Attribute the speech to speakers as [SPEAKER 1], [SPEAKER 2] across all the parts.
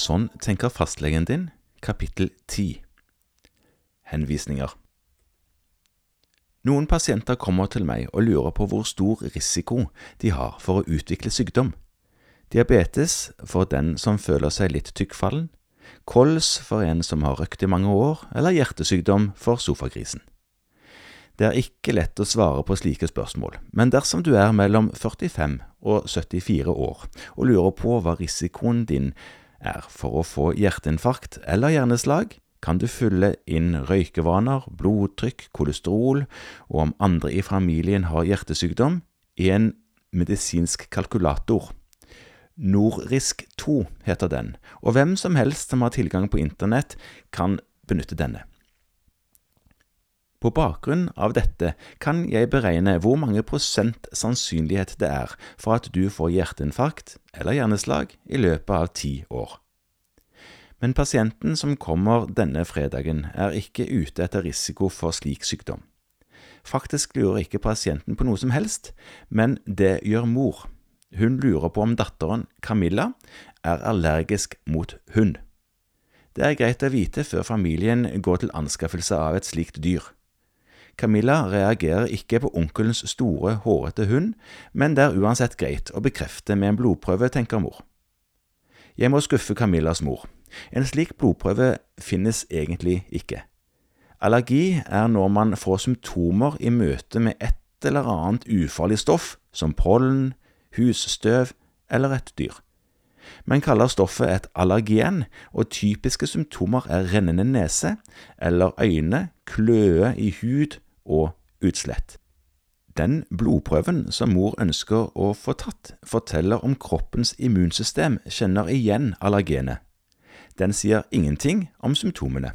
[SPEAKER 1] Sånn tenker fastlegen din, kapittel 10 Henvisninger Noen pasienter kommer til meg og lurer på hvor stor risiko de har for å utvikle sykdom. Diabetes for den som føler seg litt tykkfallen, kols for en som har røkt i mange år, eller hjertesykdom for sofagrisen. Det er ikke lett å svare på slike spørsmål, men dersom du er mellom 45 og 74 år og lurer på hva risikoen din er for å få hjerteinfarkt eller hjerneslag, kan du fylle inn røykevaner, blodtrykk, kolesterol og om andre i familien har hjertesykdom, i en medisinsk kalkulator. Norrisk 2 heter den, og hvem som helst som har tilgang på internett, kan benytte denne. På bakgrunn av dette kan jeg beregne hvor mange prosent sannsynlighet det er for at du får hjerteinfarkt eller hjerneslag i løpet av ti år. Men pasienten som kommer denne fredagen, er ikke ute etter risiko for slik sykdom. Faktisk lurer ikke pasienten på noe som helst, men det gjør mor. Hun lurer på om datteren, Camilla, er allergisk mot hund. Det er greit å vite før familien går til anskaffelse av et slikt dyr. Camilla reagerer ikke på onkelens store, hårete hund, men det er uansett greit å bekrefte med en blodprøve, tenker mor. Jeg må skuffe Camillas mor. En slik blodprøve finnes egentlig ikke. Allergi er når man får symptomer i møte med et eller annet ufarlig stoff, som pollen, husstøv eller et dyr. Man kaller stoffet et allergen, og typiske symptomer er rennende nese eller øyne, kløe i hud og utslett. Den blodprøven som mor ønsker å få tatt, forteller om kroppens immunsystem kjenner igjen allergenet. Den sier ingenting om symptomene.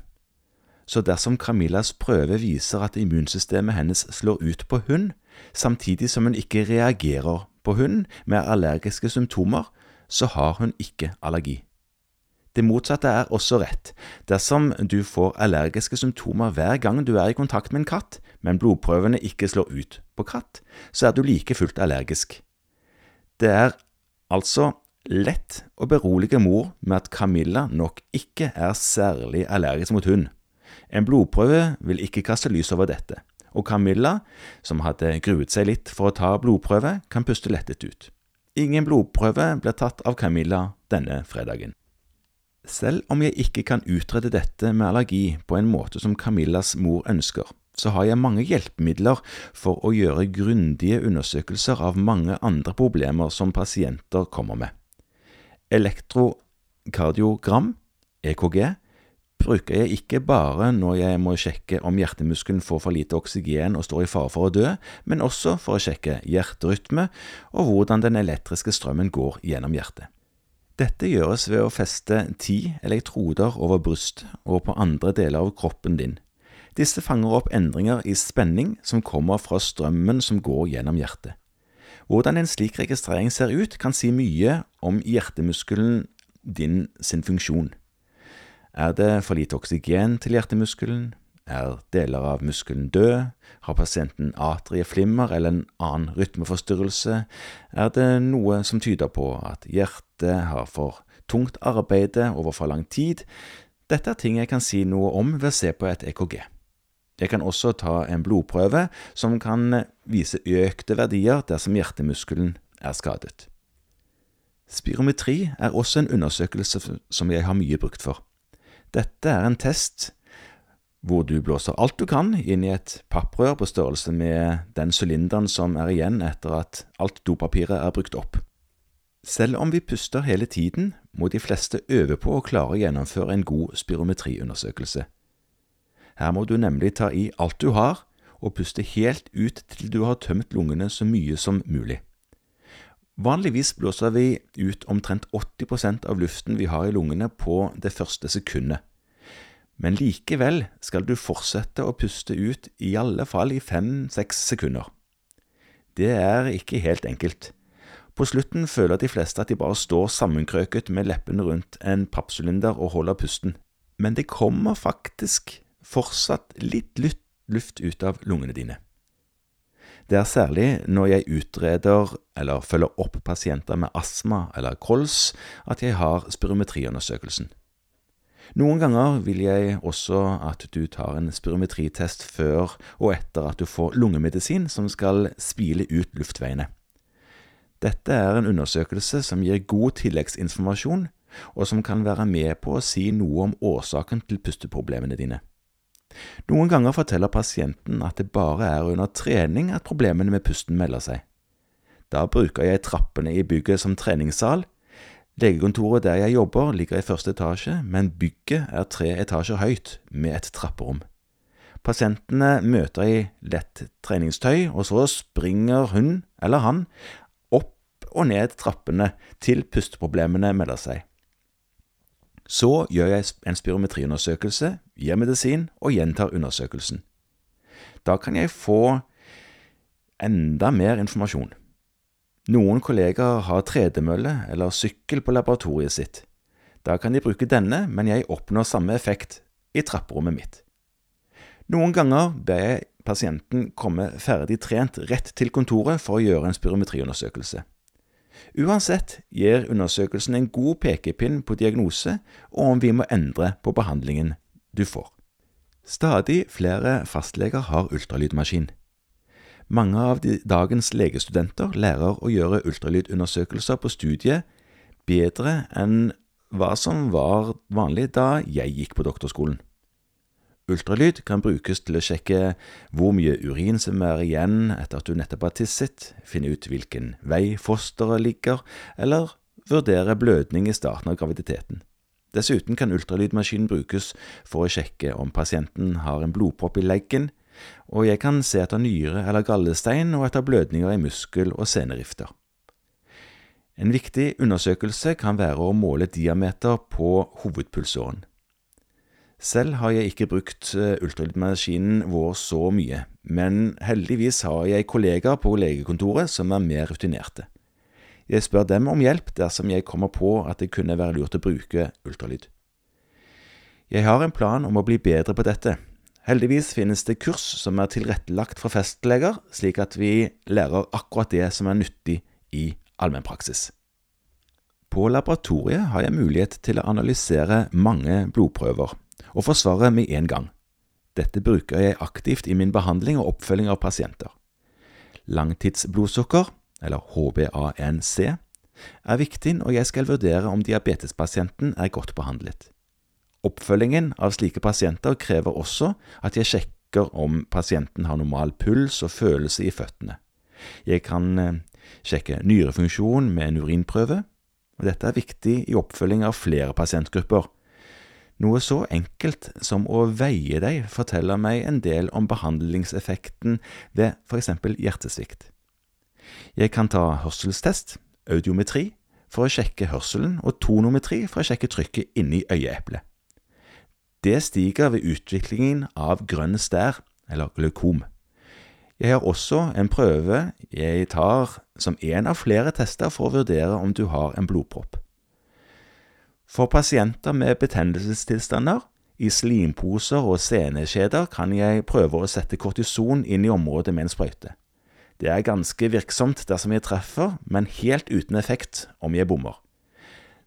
[SPEAKER 1] Så dersom Camillas prøve viser at immunsystemet hennes slår ut på hund, samtidig som hun ikke reagerer på hund med allergiske symptomer, så har hun ikke allergi. Det motsatte er også rett. Dersom du får allergiske symptomer hver gang du er i kontakt med en katt, men blodprøvene ikke slår ut på katt, så er du like fullt allergisk. Det er altså lett å berolige mor med at Camilla nok ikke er særlig allergisk mot hund. En blodprøve vil ikke kaste lys over dette, og Camilla, som hadde gruet seg litt for å ta blodprøve, kan puste lettet ut. Ingen blodprøve ble tatt av Camilla denne fredagen. Selv om jeg ikke kan utrede dette med allergi på en måte som Camillas mor ønsker, så har jeg mange hjelpemidler for å gjøre grundige undersøkelser av mange andre problemer som pasienter kommer med. Elektrokardiogram, EKG, bruker jeg ikke bare når jeg må sjekke om hjertemuskelen får for lite oksygen og står i fare for å dø, men også for å sjekke hjerterytme og hvordan den elektriske strømmen går gjennom hjertet. Dette gjøres ved å feste ti elektroder over brystet og på andre deler av kroppen din. Disse fanger opp endringer i spenning som kommer fra strømmen som går gjennom hjertet. Hvordan en slik registrering ser ut, kan si mye om hjertemuskelen din sin funksjon. Er det for lite oksygen til hjertemuskelen? Er deler av muskelen død? Har pasienten atrieflimmer eller en annen rytmeforstyrrelse? Er det noe som tyder på at hjertet har for tungt arbeide over for lang tid? Dette er ting jeg kan si noe om ved å se på et EKG. Jeg kan også ta en blodprøve som kan vise økte verdier dersom hjertemuskelen er skadet. Spirometri er også en undersøkelse som jeg har mye brukt for. Dette er en test hvor du blåser alt du kan inn i et papprør på størrelse med den sylinderen som er igjen etter at alt dopapiret er brukt opp. Selv om vi puster hele tiden, må de fleste øve på å klare å gjennomføre en god spirometriundersøkelse. Her må du nemlig ta i alt du har, og puste helt ut til du har tømt lungene så mye som mulig. Vanligvis blåser vi ut omtrent 80% av luften vi har i lungene på det første sekundet. Men likevel skal du fortsette å puste ut i alle fall i fem–seks sekunder. Det er ikke helt enkelt. På slutten føler de fleste at de bare står sammenkrøket med leppene rundt en pappsylinder og holder pusten. Men det kommer faktisk fortsatt litt luft ut av lungene dine. Det er særlig når jeg utreder eller følger opp pasienter med astma eller kols at jeg har spirometriundersøkelsen. Noen ganger vil jeg også at du tar en spirometritest før og etter at du får lungemedisin som skal spile ut luftveiene. Dette er en undersøkelse som gir god tilleggsinformasjon, og som kan være med på å si noe om årsaken til pusteproblemene dine. Noen ganger forteller pasienten at det bare er under trening at problemene med pusten melder seg. Da bruker jeg trappene i bygget som treningssal. Legekontoret der jeg jobber ligger i første etasje, men bygget er tre etasjer høyt, med et trapperom. Pasientene møter i lett treningstøy, og så springer hun eller han opp og ned trappene til pusteproblemene melder seg. Så gjør jeg en spirometriundersøkelse, gir medisin og gjentar undersøkelsen. Da kan jeg få enda mer informasjon. Noen kollegaer har tredemølle eller sykkel på laboratoriet sitt. Da kan de bruke denne, men jeg oppnår samme effekt i trapperommet mitt. Noen ganger ber jeg pasienten komme ferdig trent rett til kontoret for å gjøre en spirometriundersøkelse. Uansett gir undersøkelsen en god pekepinn på diagnose og om vi må endre på behandlingen du får. Stadig flere fastleger har ultralydmaskin. Mange av dagens legestudenter lærer å gjøre ultralydundersøkelser på studiet bedre enn hva som var vanlig da jeg gikk på doktorskolen. Ultralyd kan brukes til å sjekke hvor mye urin som er igjen etter at du nettopp har tisset, finne ut hvilken vei fosteret ligger, eller vurdere blødning i starten av graviditeten. Dessuten kan ultralydmaskinen brukes for å sjekke om pasienten har en blodpropp i leggen, og jeg kan se etter nyre eller gallestein og etter blødninger i muskel- og senerifter. En viktig undersøkelse kan være å måle diameter på hovedpulsåren. Selv har jeg ikke brukt eh, ultralydmaskinen vår så mye, men heldigvis har jeg kollegaer på legekontoret som er mer rutinerte. Jeg spør dem om hjelp dersom jeg kommer på at det kunne være lurt å bruke ultralyd. Jeg har en plan om å bli bedre på dette. Heldigvis finnes det kurs som er tilrettelagt for festleger, slik at vi lærer akkurat det som er nyttig i allmennpraksis. På laboratoriet har jeg mulighet til å analysere mange blodprøver og forsvare med en gang. Dette bruker jeg aktivt i min behandling og oppfølging av pasienter. Langtidsblodsukker, eller HbA1c, er viktig når jeg skal vurdere om diabetespasienten er godt behandlet. Oppfølgingen av slike pasienter krever også at jeg sjekker om pasienten har normal puls og følelse i føttene. Jeg kan eh, sjekke nyrefunksjon med en urinprøve, og dette er viktig i oppfølging av flere pasientgrupper, noe så enkelt som å veie deg forteller meg en del om behandlingseffekten ved eksempel hjertesvikt. Jeg kan ta hørselstest, audiometri, for å sjekke hørselen, og tonometri for å sjekke trykket inni øyeeplet. Det stiger ved utviklingen av grønn stær, eller glaukom. Jeg har også en prøve jeg tar som en av flere tester for å vurdere om du har en blodpropp. For pasienter med betennelsestilstander i slimposer og seneskjeder kan jeg prøve å sette kortison inn i området med en sprøyte. Det er ganske virksomt dersom jeg treffer, men helt uten effekt om jeg bommer.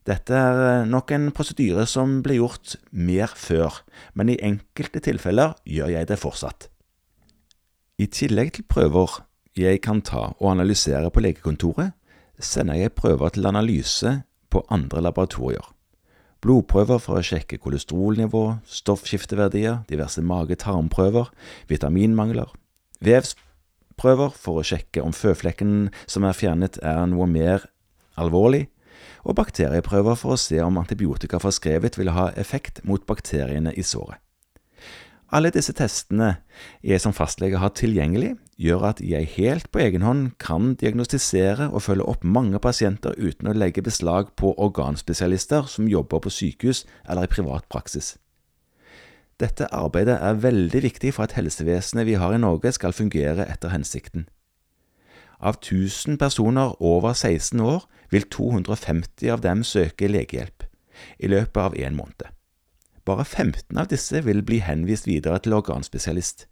[SPEAKER 1] Dette er eh, nok en prosedyre som ble gjort mer før, men i enkelte tilfeller gjør jeg det fortsatt. I tillegg til prøver jeg kan ta og analysere på legekontoret, sender jeg prøver til analyse på andre laboratorier blodprøver for å sjekke kolesterolnivå, stoffskifteverdier, diverse mage-tarmprøver, vitaminmangler, vevsprøver for å sjekke om føflekken som er fjernet er noe mer alvorlig, og bakterieprøver for å se om antibiotika forskrevet vil ha effekt mot bakteriene i såret. Alle disse testene jeg som fastlege har tilgjengelig, gjør at jeg helt på egen hånd kan diagnostisere og følge opp mange pasienter uten å legge beslag på organspesialister som jobber på sykehus eller i privat praksis. Dette arbeidet er veldig viktig for at helsevesenet vi har i Norge skal fungere etter hensikten. Av 1000 personer over 16 år vil 250 av dem søke legehjelp i løpet av en måned. Bare 15 av disse vil bli henvist videre til organspesialist.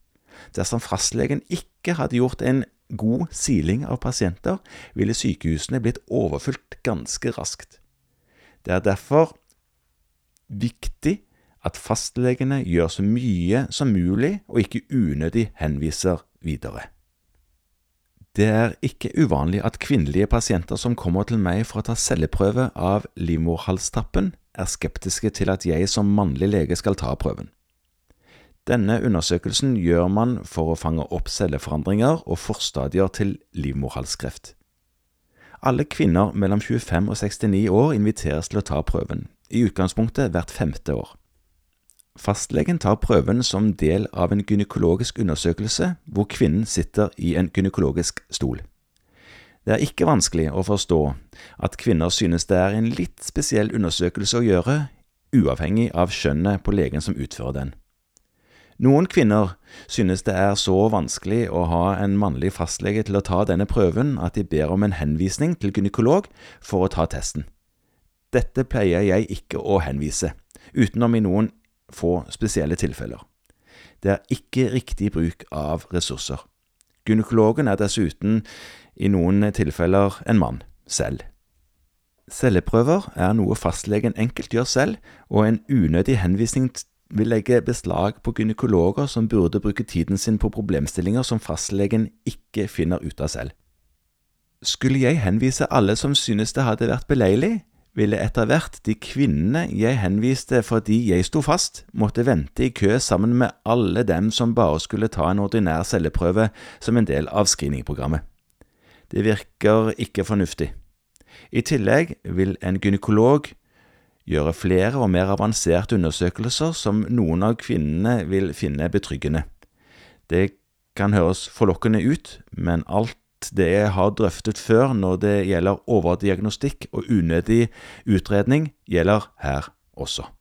[SPEAKER 1] Dersom fastlegen ikke hadde gjort en god siling av pasienter, ville sykehusene blitt overfylt ganske raskt. Det er derfor viktig at fastlegene gjør så mye som mulig og ikke unødig henviser videre. Det er ikke uvanlig at kvinnelige pasienter som kommer til meg for å ta celleprøve av livmorhalstappen, er skeptiske til at jeg som mannlig lege skal ta prøven. Denne undersøkelsen gjør man for å fange opp celleforandringer og forstadier til livmorhalskreft. Alle kvinner mellom 25 og 69 år inviteres til å ta prøven, i utgangspunktet hvert femte år. Fastlegen tar prøven som del av en gynekologisk undersøkelse hvor kvinnen sitter i en gynekologisk stol. Det er ikke vanskelig å forstå at kvinner synes det er en litt spesiell undersøkelse å gjøre, uavhengig av skjønnet på legen som utfører den. Noen kvinner synes det er så vanskelig å ha en mannlig fastlege til å ta denne prøven at de ber om en henvisning til gynekolog for å ta testen. Dette pleier jeg ikke å henvise, utenom i noen få spesielle tilfeller. Det er ikke riktig bruk av ressurser. Gynekologen er dessuten i noen tilfeller en mann selv. Celleprøver er noe fastlegen enkelt gjør selv, og en unødig henvisning vil legge beslag på gynekologer som burde bruke tiden sin på problemstillinger som fastlegen ikke finner ut av selv. Skulle jeg henvise alle som synes det hadde vært beleilig, ville etter hvert de kvinnene jeg henviste fordi jeg sto fast, måtte vente i kø sammen med alle dem som bare skulle ta en ordinær celleprøve som en del av screeningprogrammet. Det virker ikke fornuftig. I tillegg vil en gynekolog gjøre flere og mer avanserte undersøkelser som noen av kvinnene vil finne betryggende. Det kan høres forlokkende ut, men alt det jeg har drøftet før når det gjelder overdiagnostikk og unødig utredning, gjelder her også.